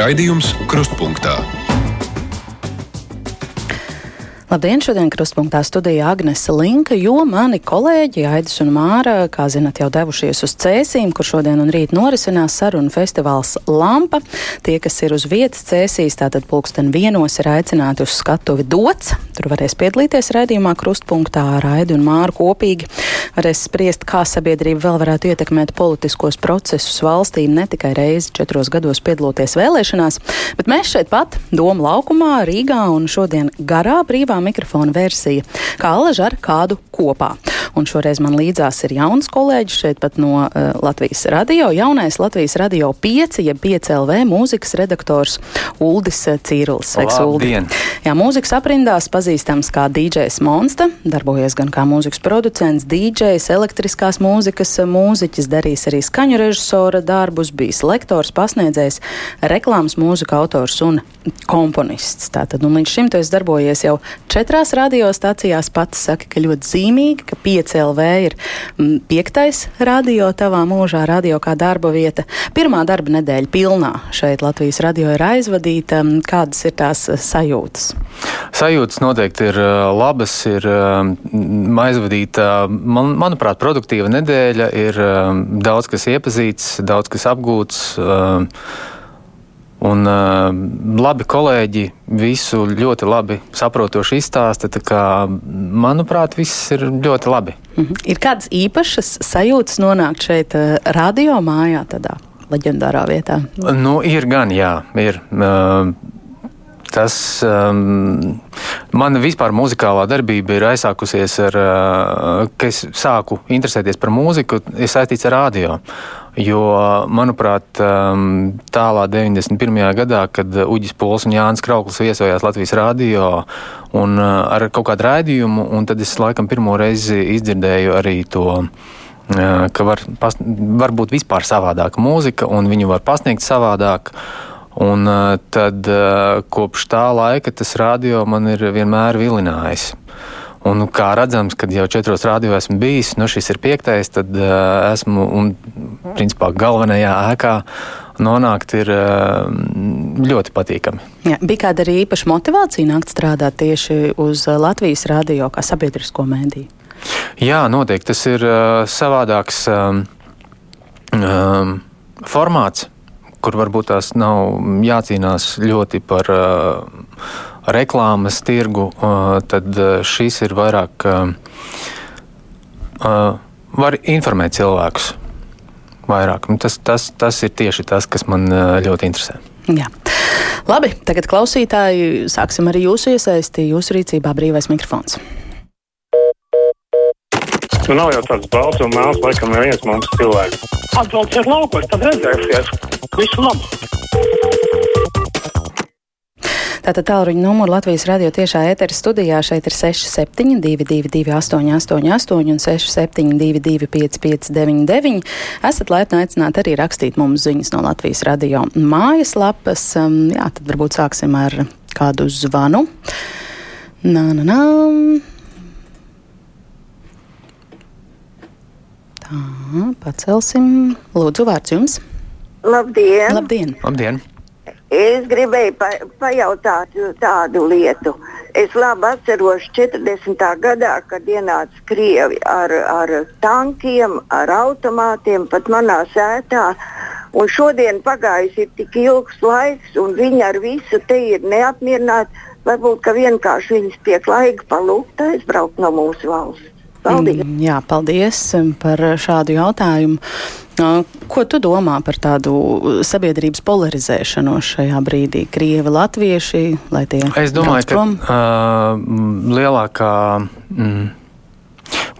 Raidījums Krustpunktā. Labdien! Šodien krustpunktā studijā Agnese Linka, jo mani kolēģi Aidis un Māra, kā zinat, jau devušies uz Cēsīm, kur šodien un rīt norisinās sarunu festivāls Lampa. Tie, kas ir uz vietas Cēsīs, tātad pulksten vienos ir aicināti uz skatuvi dots. Tur varēs piedalīties raidījumā krustpunktā ar Aidu un Māru kopīgi. Varēs spriest, kā sabiedrība vēl varētu ietekmēt politiskos procesus valstī ne tikai reizi četros gados piedaloties vēlēšanās, bet mēs šeit pat Doma laukumā, Rīgā un šodien garā brīvā mikrofona versija, kā alaža ar kādu kopā. Un šoreiz man līdzās ir jauns kolēģis šeit pat no uh, Latvijas radio, jaunais Latvijas radio 5, jeb 5 LV mūzikas redaktors Uldis Cīrulis. Sveiks, Uldi! Jā, mūzikas aprindās pazīstams kā DJs Monsta, darbojies gan kā mūzikas producents, DJs, elektriskās mūzikas mūziķis, darījis arī skaņu režisora darbus, bijis lektors, pasniedzējs, reklāmas mūzika autors un komponists. Tātad, nu, līdz šim tu esi darbojies jau četrās radiostacijās, pats saka, ka ļoti zīmīgi, ka 5 LV ir m, piektais radio tavā mūžā, radio kā darba vieta. Pirmā darba nedēļa pilnā šeit Latvijas radio ir aizvadīta. Kādas ir tās sajūtas? Sajūtas noteikti ir labas, ir aizvadīta, man, manuprāt, produktīva nedēļa, ir daudz kas iepazīts, daudz kas apgūts. Un uh, labi kolēģi visu ļoti labi saprotoši izstāsta. Kā, manuprāt, viss ir ļoti labi. Mm -hmm. Ir kādas īpašas sajūtas nonākt šeit, uh, radio mājā, tādā leģendārā vietā? Nu, ir gan, jā, ir. Uh, Tas um, man vispār muzikālā darbība ir aizsākusies ar, uh, ka es sāku interesēties par mūziku, ir saistīts ar radio. Jo, manuprāt, um, tālā 91. gadā, kad Uģis Pols un Jānis Krauklis viesojās Latvijas radio un uh, ar kaut kādu raidījumu, un tad es laikam pirmo reizi izdzirdēju arī to uh, ka var, pas, var būt vispār savādāka mūzika, un viņu var pasniegt savādāk. Un tad kopš tā laika tas radio man ir vienmēr vilinājis. Un, kā redzams, kad jau četros rādio esmu bijis, nu šis ir piektais, tad uh, esmu un, principā, galvenajā ēkā nonākt ir ļoti patīkami. Jā, bija kāda arī īpaša motivācija nākt strādāt tieši uz Latvijas rādio kā sabiedrisko mēdīju? Jā, noteikti tas ir savādāks um, um, formāts kur varbūt tās nav jācīnās ļoti par uh, reklāmas tirgu, uh, tad uh, šis ir vairāk uh, var informēt cilvēkus. Vairāk. Nu, tas, tas, tas ir tieši tas, kas man ļoti interesē. Jā. Labi, tagad klausītāji, sāksim ar jūsu iesaisti. Jūsu rīcībā brīvais mikrofons. Nu, nav jau tāds balts un melns, laikam, neviens mums cilvēks. Atbrauciet laukos, tad redzēsiet. Visu labu! Tātad tālruņa numuru Latvijas radio tiešā ētera studijā šeit ir 6722, 888, un 672, 559. Esat laipni aicināti arī rakstīt mums ziņas no Latvijas radio mājaslapas. Jā, tad varbūt sāksim ar kādu zvanu. Nā, nā, nā. Tā, pacelsim. Lūdzu, vārds jums. Labdien! Labdien! Labdien. Es gribēju pa, pajautāt tādu lietu. Es labi atceros 40. gadā, kad ienāca Krievi ar, ar tankiem, ar automātiem pat manā sētā. Un šodien pagājis ir tik ilgs laiks, un viņi ar visu te ir neapmierināti. Varbūt vienkārši viņas tiek laika palūgt aizbraukt no mūsu valsts. Paldies! Mm, jā, paldies par šādu jautājumu. Ko tu domā par tādu sabiedrības polarizēšanu šajā brīdī? Krievi, latvieši, lai tie Es domāju, ka uh, lielākā mm,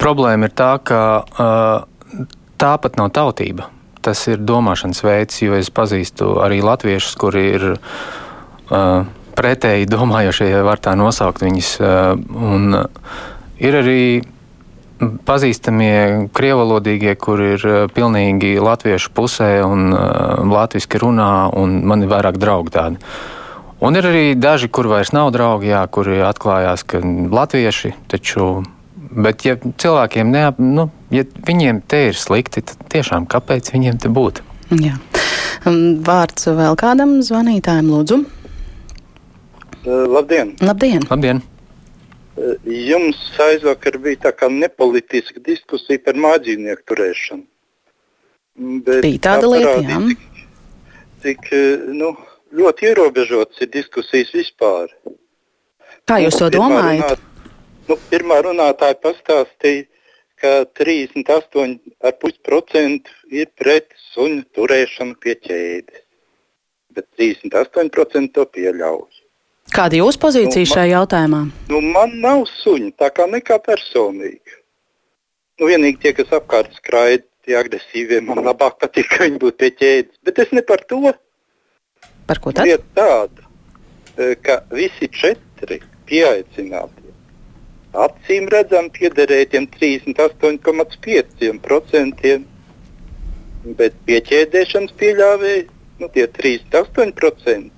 problēma ir tā, ka uh, tā pat nav tautība. Tas ir domāšanas veids, jo es pazīstu arī latviešus, kuri ir uh, pretēji domājošie, var tā nosaukt viņus. Uh, un, uh, ir arī pazīstamie krievalodīgie, kur ir pilnīgi latviešu pusē un uh, latviešu runā, un man ir vairāk draugi tādi. Un ir arī daži, kur vairs nav draugi, jā, kuri atklājās, ka latvieši taču. Bet, ja cilvēkiem neap, nu, ja viņiem te ir slikti, tad tiešām kāpēc viņiem te būt? Jā. Um, vārds vēl kādam zvanītājam, lūdzu. Labdien! Labdien! Labdien! Jums aizvakar bija tā kā nepolitiska diskusija par mājdzīvnieku turēšanu. Bet bija tāda lieta, jā. Cik, cik nu, ļoti ierobežotas ir diskusijas vispār. Kā jūs to domājat? Runāt, nu, pirmā runātāja pastāstīja, ka 38,5% ir pret suņu turēšanu pie ķēdes, bet 38% to pieļauj. Kāda ir jūsu pozīcija nu, šajā jautājumā? Nu, man nav suņi, tā kā nekā personīga. Nu, vienīgi tie, kas apkārt skraida, tie agresīvie, man labāk patīk, ka viņi būtu pie ķēdes. Bet es ne par to. Par ko tad? Lieta tāda, e, ka visi četri pieaicināti acīm redzami piederēja tiem 38,5%, bet pieķēdēšanas pieļāvēja nu, tie 38%.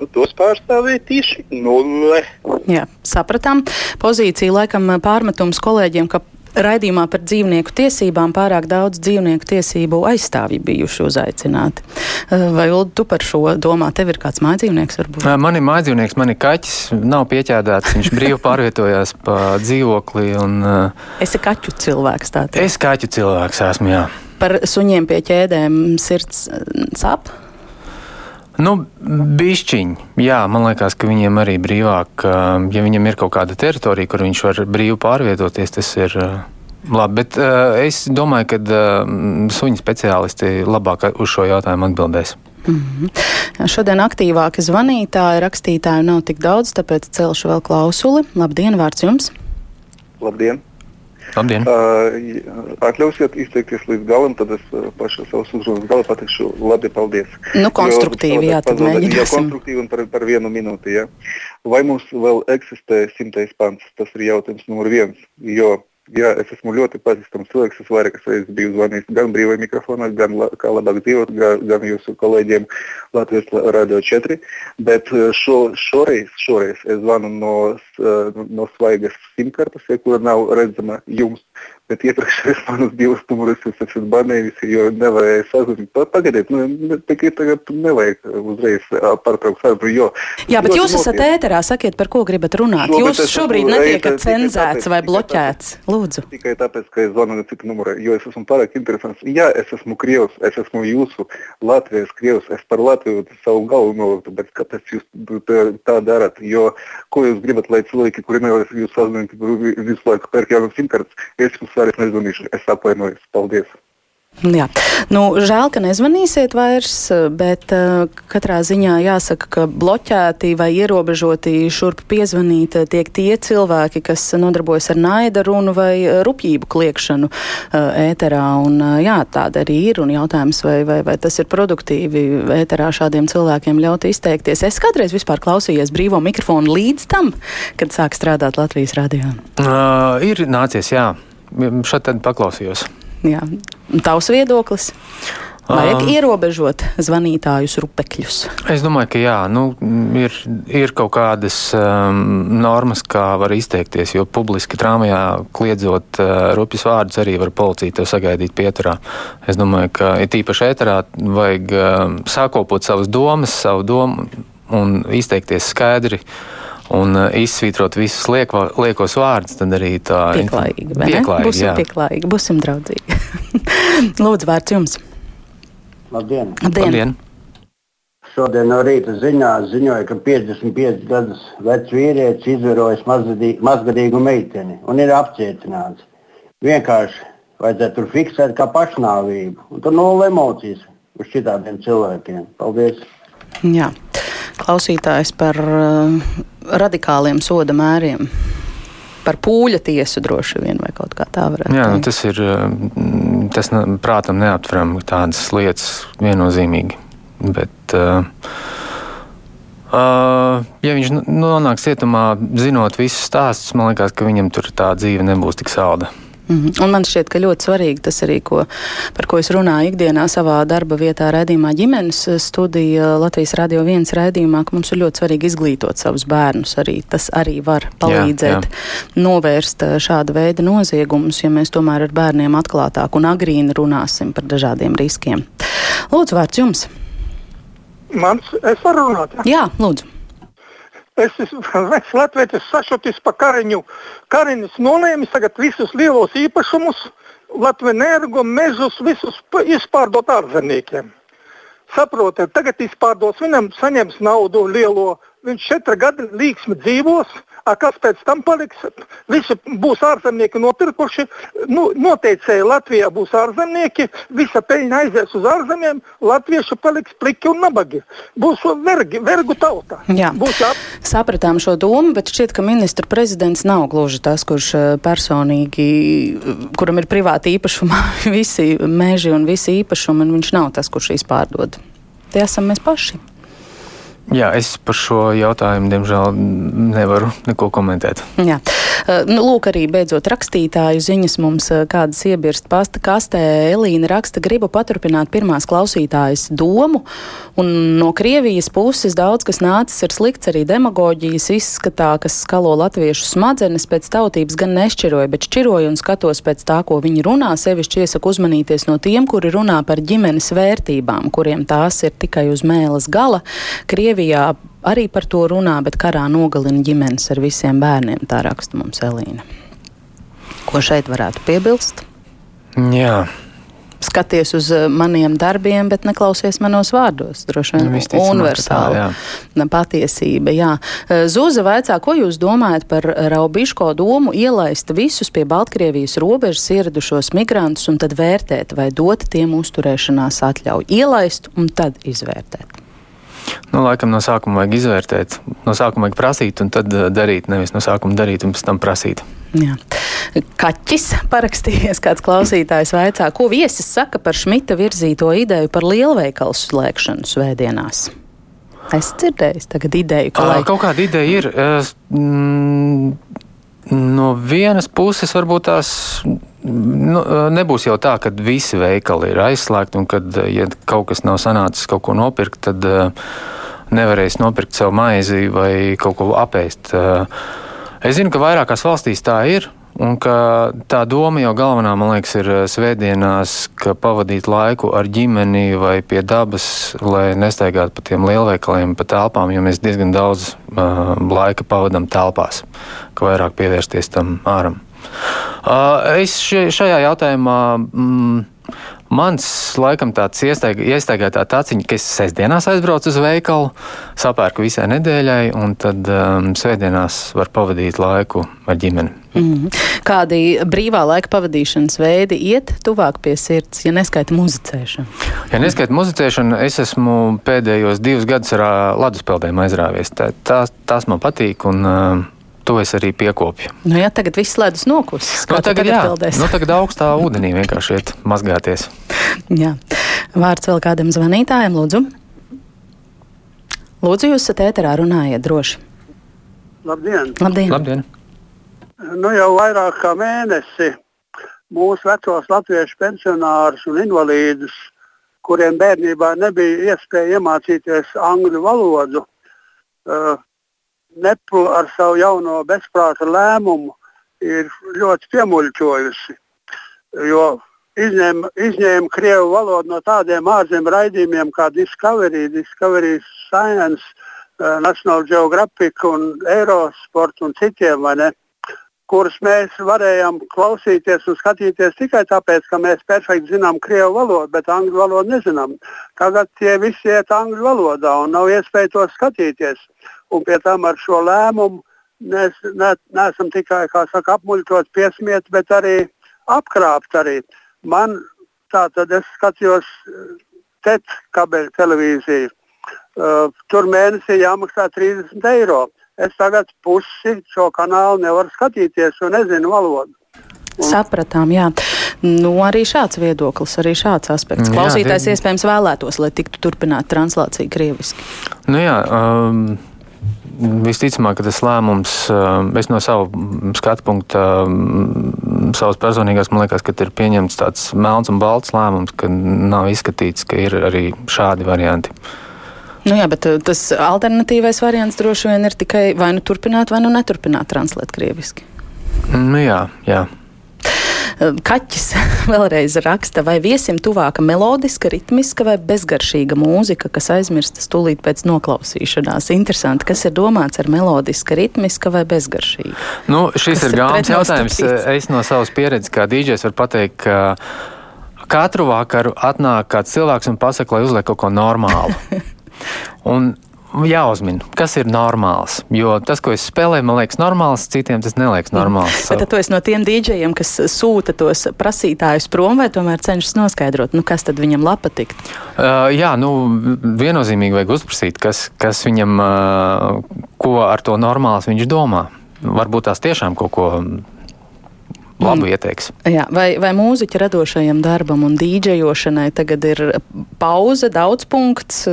Nu, tos pārstāvēja tieši nulle. Jā, sapratām. Pozīcija laikam pārmetums kolēģiem, ka Raidījumā par dzīvnieku tiesībām pārāk daudz dzīvnieku tiesību aizstāvji bijuši uzaicināti. Eh, vai Ulu, tu par šo domā? Tev ir kāds mājdzīvnieks varbūt? Man ir mājdzīvnieks, man ir kaķis, nav pieķēdēts, viņš brīvi pārvietojās pa dzīvokli. Un, es esmu kaķu cilvēks. Tātad. Es kaķu cilvēks esmu, jā. Par suņiem pie ķēdēm sirds sāp? Nu, bišķiņi. Jā, man liekas, ka viņiem arī brīvāk, ja viņam ir kaut kāda teritorija, kur viņš var brīvi pārvietoties, tas ir labi. Bet es domāju, ka suņu speciālisti labāk uz šo jautājumu atbildēs. Mm -hmm. Šodien aktīvāki zvanītāji, rakstītāji nav tik daudz, tāpēc celšu vēl klausuli. Labdien, vārds jums! Labdien! Labdien! Atļausiet izteikties līdz galam, tad es pašu savus uzrunas galu pateikšu labi, paldies. Nu, konstruktīvi, jo, jā, tad mēģināsim. Jā, konstruktīvi un par, par vienu minūti, jā. Vai mums vēl eksistē simtais pants? Tas ir jautājums numur viens, jo Jā, es esmu ļoti pazīstams cilvēks. Es vairākas reizes biju zvanījis gan brīvajā mikrofonā, gan la, kā labāk dzīvot, gan, gan jūsu kolēģiem Latvijas Radio 4. Bet šo, šoreiz, šoreiz es zvanu no, no svaigas simkartes, kura nav redzama jums. Bet iepriekšējās manas divas numurus es esmu banējis, jo nevarēju sazvanīt. Pagaidiet, nu, tikai tagad nevajag uzreiz pārtraukt sarunu. Jo, Jā, bet jūs esat ēterā, sakiet, par ko gribat runāt. Šobrīd jūs šobrīd netiekat cenzēts vai bloķēts. Lūdzu. Tikai tāpēc, ka es zvanu no cita numura, jo es esmu pārāk interesants. Jā, es esmu Krievs, es esmu jūsu Latvijas Krievs, es par Latviju savu galvu noliktu, bet kāpēc jūs tā darat? Jo ko jūs gribat, lai cilvēki, kuri nevar jūs sazvanīt visu laiku pērk jaunas simkartes, es jums vairs nezvanīšu. Es atvainojos. Paldies! Jā. Nu, žēl, ka nezvanīsiet vairs, bet uh, katrā ziņā jāsaka, ka bloķēti vai ierobežoti šurp piezvanīt tiek tie cilvēki, kas nodarbojas ar naida runu vai rupjību kliekšanu uh, ēterā. Un, uh, jā, tāda arī ir. Un jautājums, vai, vai, vai tas ir produktīvi ēterā šādiem cilvēkiem ļaut izteikties. Es kādreiz vispār klausījos brīvo mikrofonu līdz tam, kad sāk strādāt Latvijas radio. Uh, ir nācies, jā. Šeit tad paklausījos. Jā. Tavs viedoklis? Vajag um, ierobežot zvanītājus rupekļus. Es domāju, ka jā, nu, ir, ir kaut kādas um, normas, kā var izteikties, jo publiski trāmajā kliedzot uh, rupjas vārdus arī var policija tev sagaidīt pieturā. Es domāju, ka ir tīpaši ēterā vajag um, sākopot savas domas, savu domu un izteikties skaidri. Uh, un uh, izsvītrot visus lieko, liekos vārdus, tad arī tā pieklājīgi. pieklājīgi būsim jā. pieklājīgi, būsim draudzīgi. Lūdzu, vārds jums. Labdien! Labdien. Labdien. Šodien no rīta ziņās ziņoja, ka 55 gadus vecs vīrietis izvarojas mazgadīgu meiteni un ir apcietināts. Vienkārši vajadzētu tur fiksēt kā pašnāvību. Un tur nulle emocijas uz šitādiem cilvēkiem. Paldies! Jā klausītājs par uh, radikāliem soda mēriem. Par pūļa tiesu droši vien, vai kaut kā tā varētu būt. Nu, tas ir, uh, tas prātam neaptveram tādas lietas viennozīmīgi. Bet, uh, uh, ja viņš nonāks cietumā, zinot visus stāstus, man liekas, ka viņam tur tā dzīve nebūs tik salda. Mm -hmm. Un man šķiet, ka ļoti svarīgi tas arī, ko, par ko es runāju ikdienā savā darba vietā, redzījumā, ģimenes studija Latvijas Radio 1 redzījumā, ka mums ir ļoti svarīgi izglītot savus bērnus. Arī, tas arī var palīdzēt jā, jā. novērst eh, šāda veida noziegumus, ja mēs tomēr ar bērniem atklātāk un agrīni runāsim par dažādiem riskiem. Lūdzu, vārds jums. Mans, es varu runāt. Ja? Jā, lūdzu. Es esmu Latvijas sašutis pa Kariņu. Kariņš nolēma tagad visus lielos īpašumus, Latvijas energo mežus, visus izpārdot ārzemniekiem. Saprotiet, tagad izpārdos, viņam saņems naudu lielo, viņš četri gadi līksmi dzīvos, A kas pēc tam paliks? Visi būs ārzemnieki nopirkuši. Nu, noteicēji Latvijā būs ārzemnieki, visa peļņa aizies uz ārzemēm, latvieši paliks pliki un nabagi. Būs vergi, vergu tauta. Jā, būs jā. Sapratām šo domu, bet šķiet, ka ministra prezidents nav gluži tas, kurš eh, personīgi, kuram ir privāti īpašumā visi meži un visi īpašumi, un viņš nav tas, kurš izpārdod. Tie esam mēs paši. Jā, es par šo jautājumu, diemžēl, nevaru neko komentēt. Jā. Nu, lūk, arī beidzot rakstītāju ziņas mums kādas iebirst pasta kastē. Elīna raksta, gribu paturpināt pirmās klausītājas domu, un no Krievijas puses daudz kas nācis ir slikts, arī demagoģijas izskatā, kas skalo latviešu smadzenes pēc tautības gan nešķiroja, bet šķiroja un skatos pēc tā, ko viņi runā, sevišķi iesaku uzmanīties no tiem, kuri runā par ģimenes vērtībām, kuriem tās ir tikai uz mēles gala. Krievijā arī par to runā, bet karā nogalina ģimenes ar visiem bērniem. Tā raksta mums Elīna. Ko šeit varētu piebilst? Jā. Skaties uz eh, maniem darbiem, bet neklausies manos vārdos. Droši vien nu, universāla tā, patiesība. Jā. Eh, Zūza vaicā, ko jūs domājat par Raubiško domu ielaist visus pie Baltkrievijas robežas ieradušos migrantus un tad vērtēt, vai dot tiem uzturēšanās atļauju. Ielaist un tad izvērtēt. Nu, laikam no sākuma vajag izvērtēt, no sākuma vajag prasīt un tad eh, darīt, nevis no sākuma darīt un pēc tam prasīt. Jā. Kaķis parakstījies, kāds klausītājs vaicā, ko viesis saka par Šmita virzīto ideju par lielveikalu slēgšanu svētdienās. Es dzirdēju, tagad ideju, ka. Lai... Kaut kāda ideja ir. Es, mm, no vienas puses varbūt tās Nu, nebūs jau tā, ka visi veikali ir aizslēgti, un kad ja kaut kas nav sanācis kaut ko nopirkt, tad nevarēs nopirkt sev maizi vai kaut ko apēst. Es zinu, ka vairākās valstīs tā ir. Un tā doma jau galvenā, man liekas, ir svētdienās, ka pavadīt laiku ar ģimeni vai pie dabas, lai nestaigātu pa tiem lielveikaliem, pa telpām, jo mēs diezgan daudz uh, laika pavadām telpās, ka vairāk pievērsties tam āram. Es šajā jautājumā. Mm, Mans, laikam, tāds iestaigātā taciņa, ka es sestdienās aizbraucu uz veikalu, sapērku visai nedēļai, un tad um, svētdienās var pavadīt laiku ar ģimeni. Mm -hmm. Kādi brīvā laika pavadīšanas veidi iet tuvāk pie sirds, ja neskaita muzicēšanu? Ja neskaita muzicēšanu, es esmu pēdējos divus gadus ar leduspeldēm aizrāvies. Tā, tās, tās man patīk. Un, uh, to es arī piekopju. Nu, jā, tagad viss ledus nokusis. Nu, tagad, tagad, jā, nu, tagad augstā ūdenī vienkārši iet mazgāties. jā. Vārds vēl kādam zvanītājam, lūdzu. Lūdzu, jūs esat ēterā, runājiet droši. Labdien! Labdien. Labdien. Nu, jau vairāk kā mēnesi mūsu vecos latviešu pensionārus un invalīdus, kuriem bērnībā nebija iespēja iemācīties angļu valodu, uh, Neplu ar savu jauno bezprāta lēmumu ir ļoti piemuļķojusi. Jo izņēma, izņēma krievu valodu no tādiem ārzemju raidījumiem kā Discovery, Discovery Science, uh, National Geographic un Eurosport un citiem, kurus mēs varējām klausīties un skatīties tikai tāpēc, ka mēs perfekti zinām krievu valodu, bet angļu valodu nezinām. Tagad tie visi iet angļu valodā un nav iespēja to skatīties un pie tam ar šo lēmumu mēs ne, neesam tikai saka, apmuļķot, piesmiet, bet arī apkrāpt. Arī. Man tā tad es skatījos eh, TET kabeļu televīziju. Uh, tur mēnesī jāmaksā 30 eiro. Es tagad pusi šo kanālu nevaru skatīties, jo nezinu valodu. Un... Sapratām, jā. Nu, arī šāds viedoklis, arī šāds aspekts. Klausītājs jā, iespējams vēlētos, lai tiktu turpināta translācija krieviski. Nu jā, um, Visticamāk, ka tas lēmums, eh, es no savu skatu punkta, mm, savas personīgās, man liekas, ka ir pieņemts tāds melns un balts lēmums, ka nav izskatīts, ka ir arī šādi varianti. Nu jā, bet eh, tas alternatīvais variants droši vien ir tikai vai nu turpināt, vai nu neturpināt translēt krieviski. Nu jā, jā. Kaķis vēlreiz raksta, vai viesim tuvāka melodiska, ritmiska vai bezgaršīga mūzika, kas aizmirstas tūlīt pēc noklausīšanās. Interesanti, kas ir domāts ar melodiska, ritmiska vai bezgaršīga? Nu, šis kas ir grāmatas jautājums. Es no savas pieredzes kā dīdžers varu pateikt, ka katru vakaru atnāk kāds cilvēks un pasaka, lai uzliek kaut ko normālu. Un jāuzmina, kas ir normāls. Jo tas, ko es spēlēju, man liekas, normāls, citiem tas neliekas normāls. Bet tu esi no tiem dīdžejiem, kas sūta tos prasītājus prom, vai tomēr cenšas noskaidrot, nu, kas tad viņam lapa tikt? Uh, jā, nu, viennozīmīgi vajag uzprasīt, kas, kas viņam, uh, ko ar to normāls viņš domā. Varbūt tās tiešām kaut ko labu mm. ieteiks. Jā, vai, vai mūziķa radošajam darbam un dīdžejošanai tagad ir pauze, daudz punkts?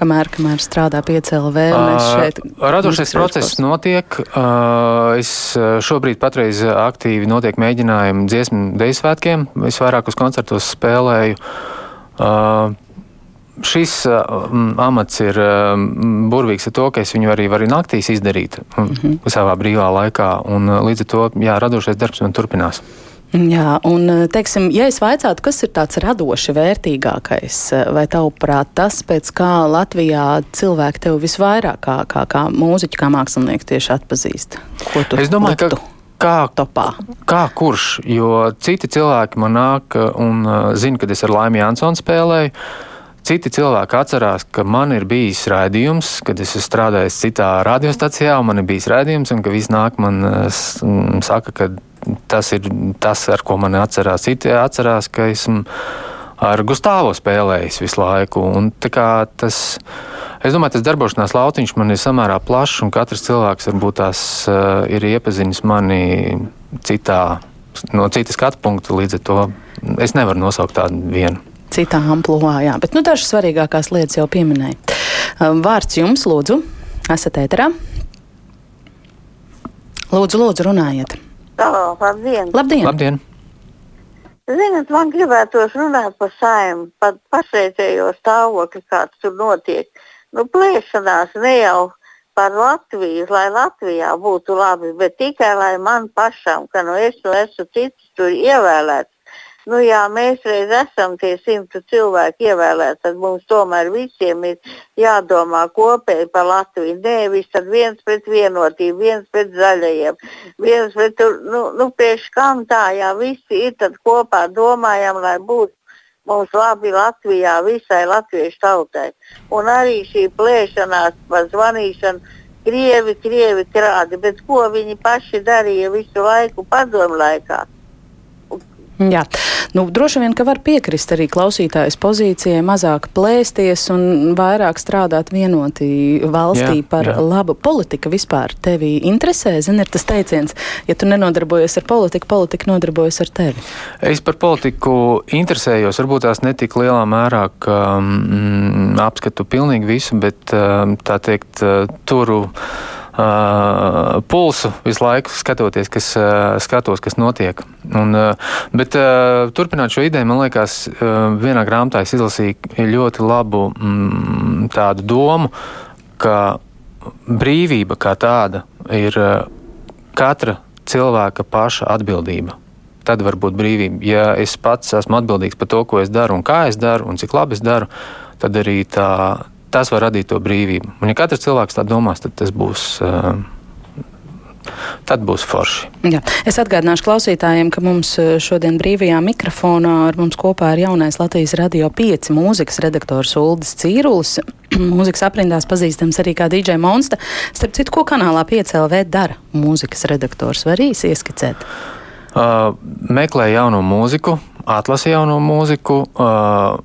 Kamēr, kamēr strādā pie CLV. Uh, radošais process notiek. Uh, es šobrīd patreiz aktīvi notiek mēģinājumi dziesmu deju svētkiem. Es vairākus koncertos spēlēju. Uh, šis uh, amats ir uh, burvīgs ar to, ka es viņu arī varu naktīs izdarīt mm -hmm. savā brīvā laikā. Un, uh, līdz ar to jā, radošais darbs man turpinās. Jā, un, teiksim, ja es vaicātu, kas ir tāds radoši vērtīgākais, vai tavuprāt tas, pēc kā Latvijā cilvēki tevi visvairāk kā, kā, kā mūziķu, kā mākslinieku tieši atpazīst? Es domāju, liktu? ka kā, topā. kā kurš, jo citi cilvēki man nāk un zina, kad es ar Laimi Jansonu spēlēju. Citi cilvēki atcerās, ka man ir bijis raidījums, kad es strādāju citā radiostacijā, un man ir bijis raidījums, un ka viss nāk man saka, ka tas ir tas, ar ko man atcerās. Citi atcerās, ka esmu ar Gustavo spēlējis visu laiku. Un, tas, es domāju, tas darbošanās lauciņš man ir samērā plašs, un katrs cilvēks varbūt tās uh, ir iepazinis mani citā, no citas skatu punkta. Līdz ar to es nevaru nosaukt tādu vienu. Citā amplitūdā, jā, bet nu, dažas svarīgākās lietas jau pieminēja. Um, vārds jums, lūdzu, esat ēterā. Lūdzu, lūdzu, runājiet! Halo, labdien! Labdien! labdien. Zinat, man gribētos runāt par saimnu, par pašreizējo stāvokli, kāds tur notiek. Nu, plēšanās ne jau par Latviju, lai Latvijā būtu labi, bet tikai lai man pašam, ka nu es nu esmu cits tur ievēlēts, nu, jā, mēs reiz esam tie simtu cilvēki ievēlēti, tad mums tomēr visiem ir jādomā kopēji par Latviju. Nevis tad viens pret vienotību, viens pret zaļajiem, viens pret, tur, nu, nu priekš kam tā, jā, visi ir tad kopā domājam, lai būtu mums labi Latvijā, visai latviešu tautai. Un arī šī plēšanās par zvanīšanu. Krievi, krievi krādi, bet ko viņi paši darīja visu laiku padomu laikā? Jā, nu, droši vien, ka var piekrist arī klausītājas pozīcijai, mazāk plēsties un vairāk strādāt vienotī valstī jā, par jā. labu politiku vispār. Tevi interesē, zini, ir tas teiciens, ja tu nenodarbojies ar politiku, politika nodarbojas ar tevi. Es par politiku interesējos, varbūt tās netik lielā mērā, ka mm, apskatu pilnīgi visu, bet tā teikt, turu uh, pulsu visu laiku skatoties, kas, uh, skatos, kas notiek. Un, uh, bet uh, turpināt šo ideju, man liekas, uh, vienā grāmatā es izlasīju ļoti labu mm, tādu domu, ka brīvība kā tāda ir uh, katra cilvēka paša atbildība. Tad var būt brīvība. Ja es pats esmu atbildīgs par to, ko es daru un kā es daru un cik labi es daru, tad arī tā, tas var radīt to brīvību. Un, ja katrs cilvēks tā domās, tad tas būs. Uh, tad būs forši. Jā. Es atgādināšu klausītājiem, ka mums eh, šodien brīvajā mikrofonā ar mums kopā ir jaunais Latvijas radio 5 mūzikas redaktors Uldis Cīrulis. mūzikas aprindās pazīstams arī kā DJ Monsta. Starp citu, ko kanālā 5LV dara mūzikas redaktors? Var īsi ieskicēt? Uh, meklē jauno mūziku, atlasa jauno mūziku. Uh,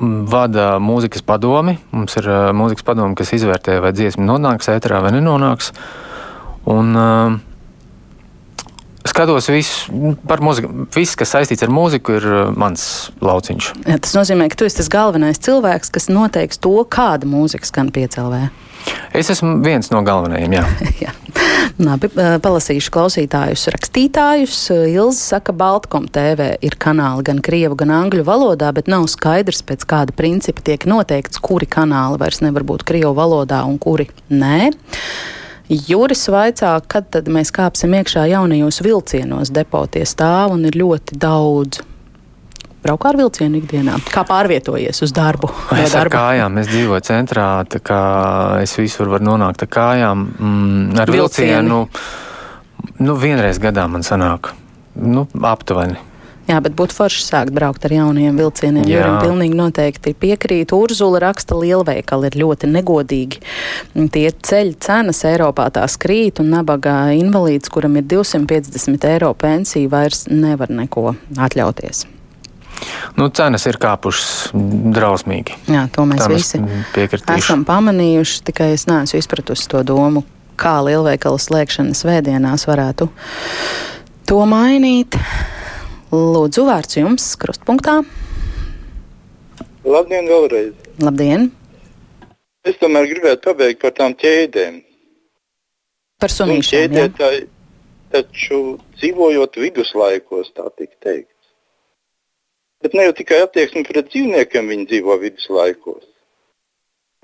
vada mūzikas padomi. Mums ir uh, mūzikas padomi, kas izvērtē, vai dziesma nonāks ēterā vai nenonāks. Un, uh, Skatos visu par mūziku. Viss, kas saistīts ar mūziku, ir mans lauciņš. Ja, tas nozīmē, ka tu esi tas galvenais cilvēks, kas noteiks to, kāda mūzika skan piecēlē. Es esmu viens no galvenajiem. Jā. jā. Labi, palasīšu klausītājus, rakstītājus. Ilza saka, Baltkom TV ir kanāli gan krievu, gan angļu valodā, bet nav skaidrs, pēc kāda principa tiek noteikts, kuri kanāli vairs nevar būt krievu valodā un kuri nē. Juris vaicā, kad tad mēs kāpsim iekšā jaunajos vilcienos, depoties stāv un ir ļoti daudz. Braukā ar vilcienu ikdienā. Kā pārvietojies uz darbu? Es ar kājām, es dzīvoju centrā, tā kā es visur varu nonākt ar kājām. Mm, ar Vilcieni. vilcienu, nu, vienreiz gadā man sanāk, nu, aptuveni. Jā, bet būtu forši sākt braukt ar jauniem vilcieniem. Jā, Jurim pilnīgi noteikti piekrīt. Urzula raksta, lielveikali ir ļoti negodīgi. Tie ceļu cenas Eiropā tās krīt, un nabaga invalīds, kuram ir 250 eiro pensija, vairs nevar neko atļauties. Nu, cenas ir kāpušas drausmīgi. Jā, to mēs Tam visi piekritīšu. esam pamanījuši, tikai es neesmu izpratusi to domu, kā lielveikalu slēgšana svētdienās varētu to mainīt. Lūdzu, vārds jums krustpunktā. Labdien, vēlreiz! Labdien! Es tomēr gribētu pabeigt par tām ķēdēm. Par sunīšiem, jā. ķēdētāji taču dzīvojot viduslaikos, tā tik teikt. Bet ne jau tikai attieksme pret dzīvniekiem viņi dzīvo viduslaikos.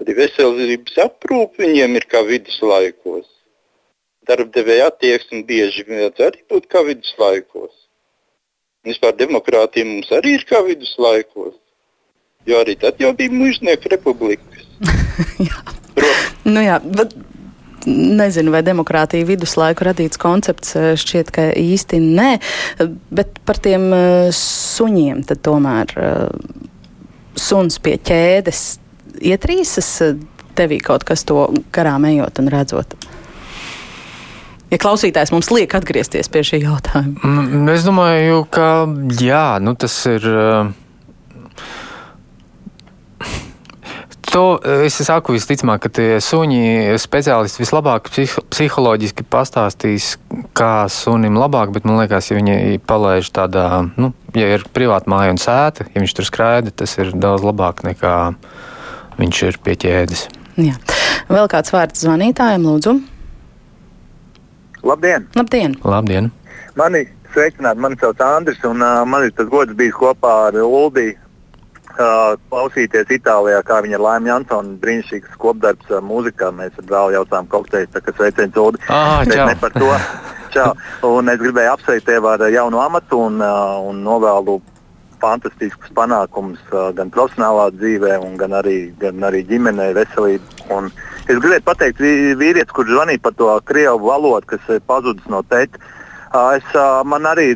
Arī veselības aprūpe viņiem ir kā viduslaikos. Darbdevēja attieksme bieži vien arī būt kā viduslaikos. Vispār demokrātija mums arī ir kā viduslaikos. Jo arī tad jau bija mužnieku republikas. Nu jā, bet nezinu, vai demokrātija viduslaiku radīts koncepts eh, šķiet, ka īsti nē, bet par tiem eh, suņiem tad tomēr eh, suns pie ķēdes ietrīsas tevī kaut kas to garām ejot un redzot. Ja klausītājs mums liek atgriezties pie šī jautājuma, Mm, Es domāju, ka jā, nu tas ir. uh, To es saku visticamāk, ka tie suņi speciālisti vislabāk psiho psiholoģiski pastāstīs, kā sunim labāk, bet man liekas, ja viņi palaiž tādā, nu, ja ir privāta māja un sēta, ja viņš tur skraida, tas ir daudz labāk nekā viņš ir pie ķēdes. jā. Vēl kāds vārds zvanītājiem, lūdzu. Labdien! Labdien! Labdien! Mani sveicināti, mani sauc Andris, un uh, man ir tas gods bijis kopā ar Uldi uh, klausīties Itālijā, kā viņa ir Laima Jansona brīnišķīgs kopdarbs mūzikā. Mēs ar brāli jautājām kokteļus, tā kā sveiciens Uldi. Ah, ne par to. Čau. Un es gribēju apsveikt tevi ar jaunu amatu un, un novēlu fantastiskus panākumus gan profesionālā dzīvē, un gan arī, gan arī ģimenē, veselību. Un es gribēju pateikt, vī- vīrietis, kurš zvanīja par to krievu valodu, kas ir pazudis no tēta. Es man arī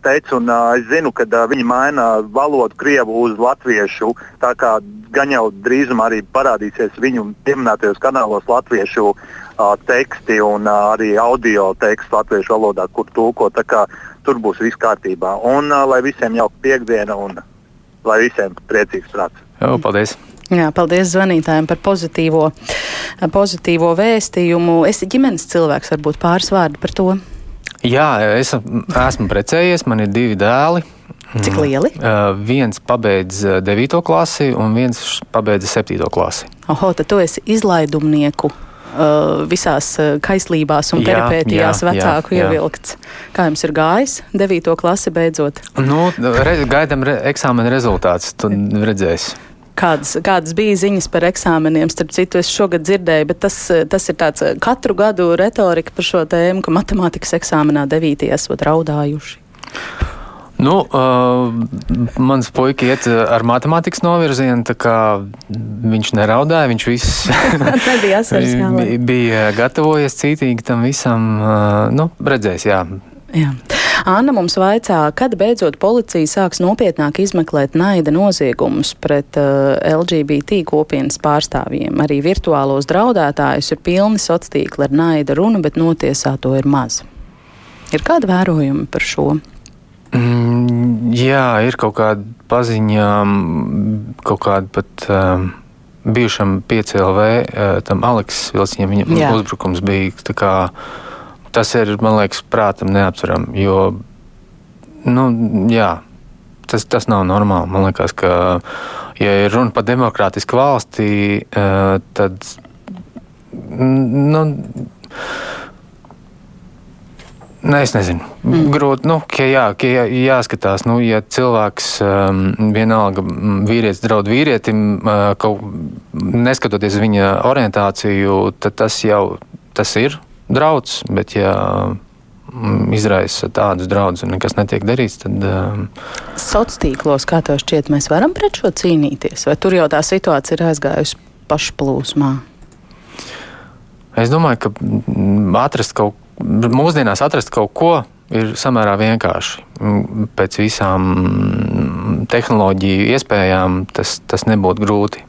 teicu, un es zinu, ka viņi maina valodu krievu uz latviešu. Tā kā gan jau drīzumā arī parādīsies viņu pieminētajos kanālos latviešu teksti un arī audio teksti latviešu valodā, kur tulko. Tā kā tur būs viss kārtībā. Un lai visiem jauka piekdiena un lai visiem priecīgs prāts. Jā, paldies! Jā, paldies zvanītājiem par pozitīvo, pozitīvo vēstījumu. Es esmu ģimenes cilvēks, varbūt pāris vārdi par to. Jā, es esmu precējies, man ir divi dēli. Cik lieli? Uh, viens pabeidz 9. klasi, un viens pabeidz 7. klasi. Oho, tad tu esi izlaidumnieku. Uh, visās kaislībās un Jā, peripētījās jā, jā, vecāku jā. ievilkts. Kā jums ir gājis? 9. klase beidzot. Nu, re, gaidām re, eksāmena rezultātus, tad redzēs. Kādas, kādas bija ziņas par eksāmeniem? Starp citu, es šogad dzirdēju, bet tas, tas ir tāds uh, katru gadu retorika par šo tēmu, ka matemātikas eksāmenā 9. esot raudājuši. Nu, uh, mans puika iet uh, ar matemātikas novirzienu, tā kā viņš neraudāja, viņš viss Nebija asaras galā. bi- bija gatavojies cītīgi tam visam. Uh, nu, redzēs, jā. Jā. Anna mums vaicā, kad beidzot policija sāks nopietnāk izmeklēt naida noziegumus pret uh, LGBT kopienas pārstāvjiem. Arī virtuālos draudētājus ir pilni sociālo tīkli ar naida runu, bet notiesāto ir maz. Ir kādi vērojumi par šo? Mm, jā, ir kaut kāda paziņa, mm, kaut kāda pat um, bijušam 5LV, uh, tam Aleks Vilciņam, Jā. viņa uzbrukums bija. tā Kā, tas ir, man liekas, prātam neaptveram, jo, nu, jā. Tas, tas nav normāli. Man liekas, ka, ja ir runa par demokrātisku valsti, uh, tad. Nu, Nē, es nezinu. Mm. Grūti, nu, ka jā, ka jā, jāskatās, nu, ja cilvēks um, vienalga mm, vīrietis draud vīrietim, uh, kaut, neskatoties viņa orientāciju, tad tas jau, tas ir draudz, bet ja mm, izraisa tādus draudus un nekas netiek darīts, tad. Um, Sociālos tīklos, kā tev šķiet, mēs varam pret šo cīnīties, vai tur jau tā situācija ir aizgājusi pašplūsmā? Es domāju, ka mm, atrast kaut, mūsdienās atrast kaut ko ir samērā vienkārši. Mm, pēc visām tehnoloģiju iespējām tas, tas nebūtu grūti.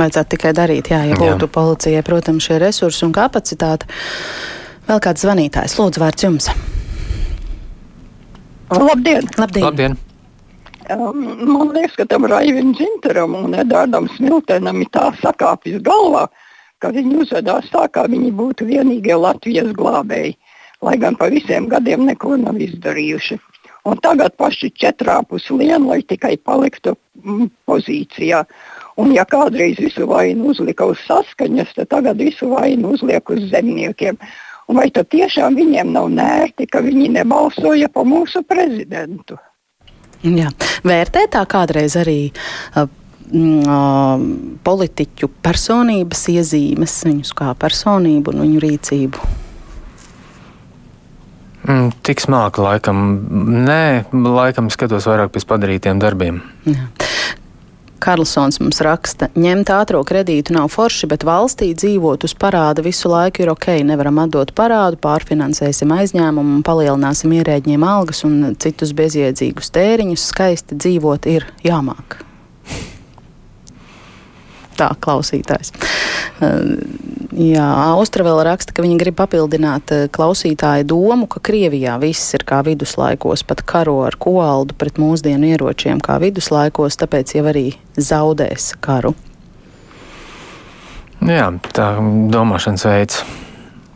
Vajadzētu tikai darīt, jā, ja būtu jā. policijai, protams, šie resursi un kapacitāte. Vēl kāds zvanītājs, lūdzu, vārds jums. Labdien! Labdien. Labdien. Um, man liekas, ka tam Raivim Zinteram un Edārdam Smiltenam ir tā sakāpjas galvā, ka viņi uzvedās tā, kā viņi būtu vienīgie Latvijas glābēji, lai gan pa visiem gadiem neko nav izdarījuši. Un tagad paši četrāpus lien, lai tikai paliktu mm, pozīcijā. Un ja kādreiz visu vainu uzlika uz saskaņas, tad tagad visu vainu uzliek uz zemniekiem. Un vai tad tiešām viņiem nav nērti, ka viņi nebalsoja pa mūsu prezidentu? Jā. Vērtē tā kādreiz arī uh, uh, politiķu personības iezīmes, viņus kā personību un viņu rīcību. Mm, tik smalki, laikam, nē, laikam skatos vairāk pēc padarītiem darbiem. Jā. Karlsons mums raksta, ņemt ātrā kredītu nav forši, bet valstī dzīvot uz parāda visu laiku ir ok. Nevaram atdot parādu, pārfinansēsim aizņēmumu palielināsim ierēģiem algas un citus bezjēdzīgus tēriņus. Skaisti dzīvot ir jāmāk tā klausītājs. Jā, Austra vēl raksta, ka viņi grib papildināt klausītāju domu, ka Krievijā viss ir kā viduslaikos, pat karo ar koaldu pret mūsdienu ieročiem kā viduslaikos, tāpēc jau arī zaudēs karu. Jā, tā domāšanas veids.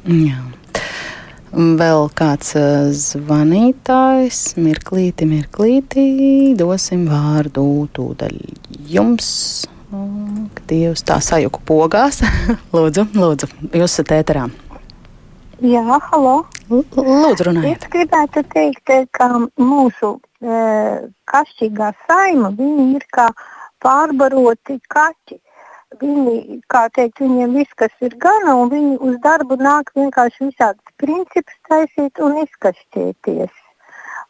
Jā. Vēl kāds zvanītājs, mirklīti, mirklīti, dosim vārdu tūdaļ jums. Dievs, tā sajuku pogās. lūdzu, lūdzu, jūs esat ēterā. Jā, halo. Lūdzu, runājiet. Es gribētu teikt, ka mūsu e, kašķīgā saima, viņi ir kā pārbaroti kaķi. Viņi, kā teikt, viņiem viss, kas ir gana, un viņi uz darbu nāk vienkārši visādus principus taisīt un izkašķēties.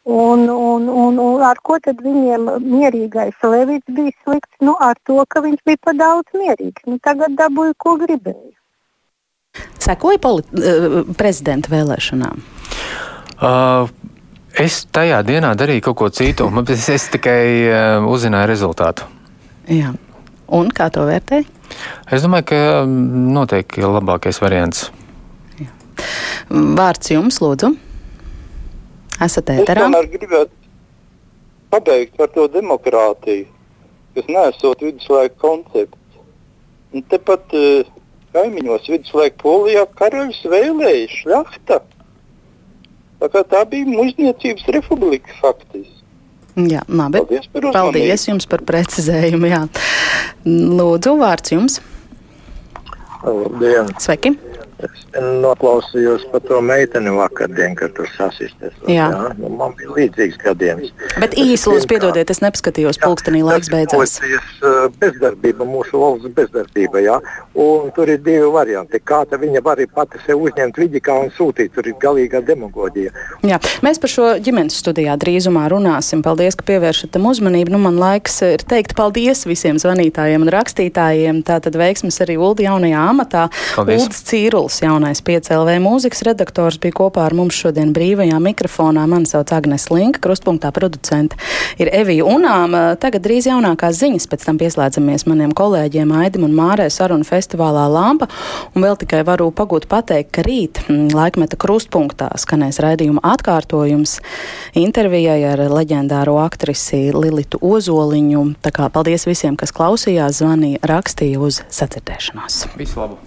Un, un, un, un ar ko tad viņiem mierīgais Levits bija slikts? Nu, ar to, ka viņš bija pa daudz mierīgs. Nu, tagad dabūja, ko gribēja. Sekoja uh, prezidenta vēlēšanām? Uh, es tajā dienā darīju kaut ko citu. Es, es tikai uh, uzzināju rezultātu. Jā. Un kā to vērtēji? Es domāju, ka noteikti ir labākais variants. Jā. Vārds jums, lūdzu. Esat ēterā? Es tomēr gribētu pabeigt par to demokrātiju, kas nesot viduslaika koncepts. Un tepat uh, kaimiņos viduslaika polijā karaļus vēlēja šļakta. Tā, tā bija mužniecības republika faktiski. Jā, labi. Paldies, par Paldies jums par precizējumu. Jā. Lūdzu, vārds jums. Labdien! Sveiki! Es noklausījos par to meiteni vakardien, kad tur sasisties. Jā. jā nu, man bija līdzīgs gadījums. Bet īsi lūdzu piedodiet, es nepaskatījos pulkstenī, laiks beidzās. Uh, bezdarbība, mūsu valsts bezdarbība, jā. Un tur ir divi varianti. Kā ta viņa var pati sev uzņemt vidikā un sūtīt, tur ir galīgā demagoģija. Jā, mēs par šo ģimenes studijā drīzumā runāsim. Paldies, ka pievēršat tam uzmanību. Nu, man laiks ir teikt paldies visiem zvanītājiem un rakstītājiem. Tātad veiksmes arī Uldi jaunajā amatā. Uldis Cīruls Pauls, jaunais 5LV mūzikas redaktors, bija kopā ar mums šodien brīvajā mikrofonā. Mani sauc Agnes Linka, krustpunktā producente ir Evija Unām. Tagad drīz jaunākās ziņas, pēc tam pieslēdzamies maniem kolēģiem Aidim un Mārē sarunu festivālā Lampa. Un vēl tikai varu pagūt pateikt, ka rīt mm, laikmeta krustpunktā skanēs raidījuma atkārtojums intervijai ar leģendāro aktrisi Lilitu Ozoliņu. Tā kā paldies visiem, kas klausījās, zvanīja, rakstīja uz sacirdēšanos. Visu labu!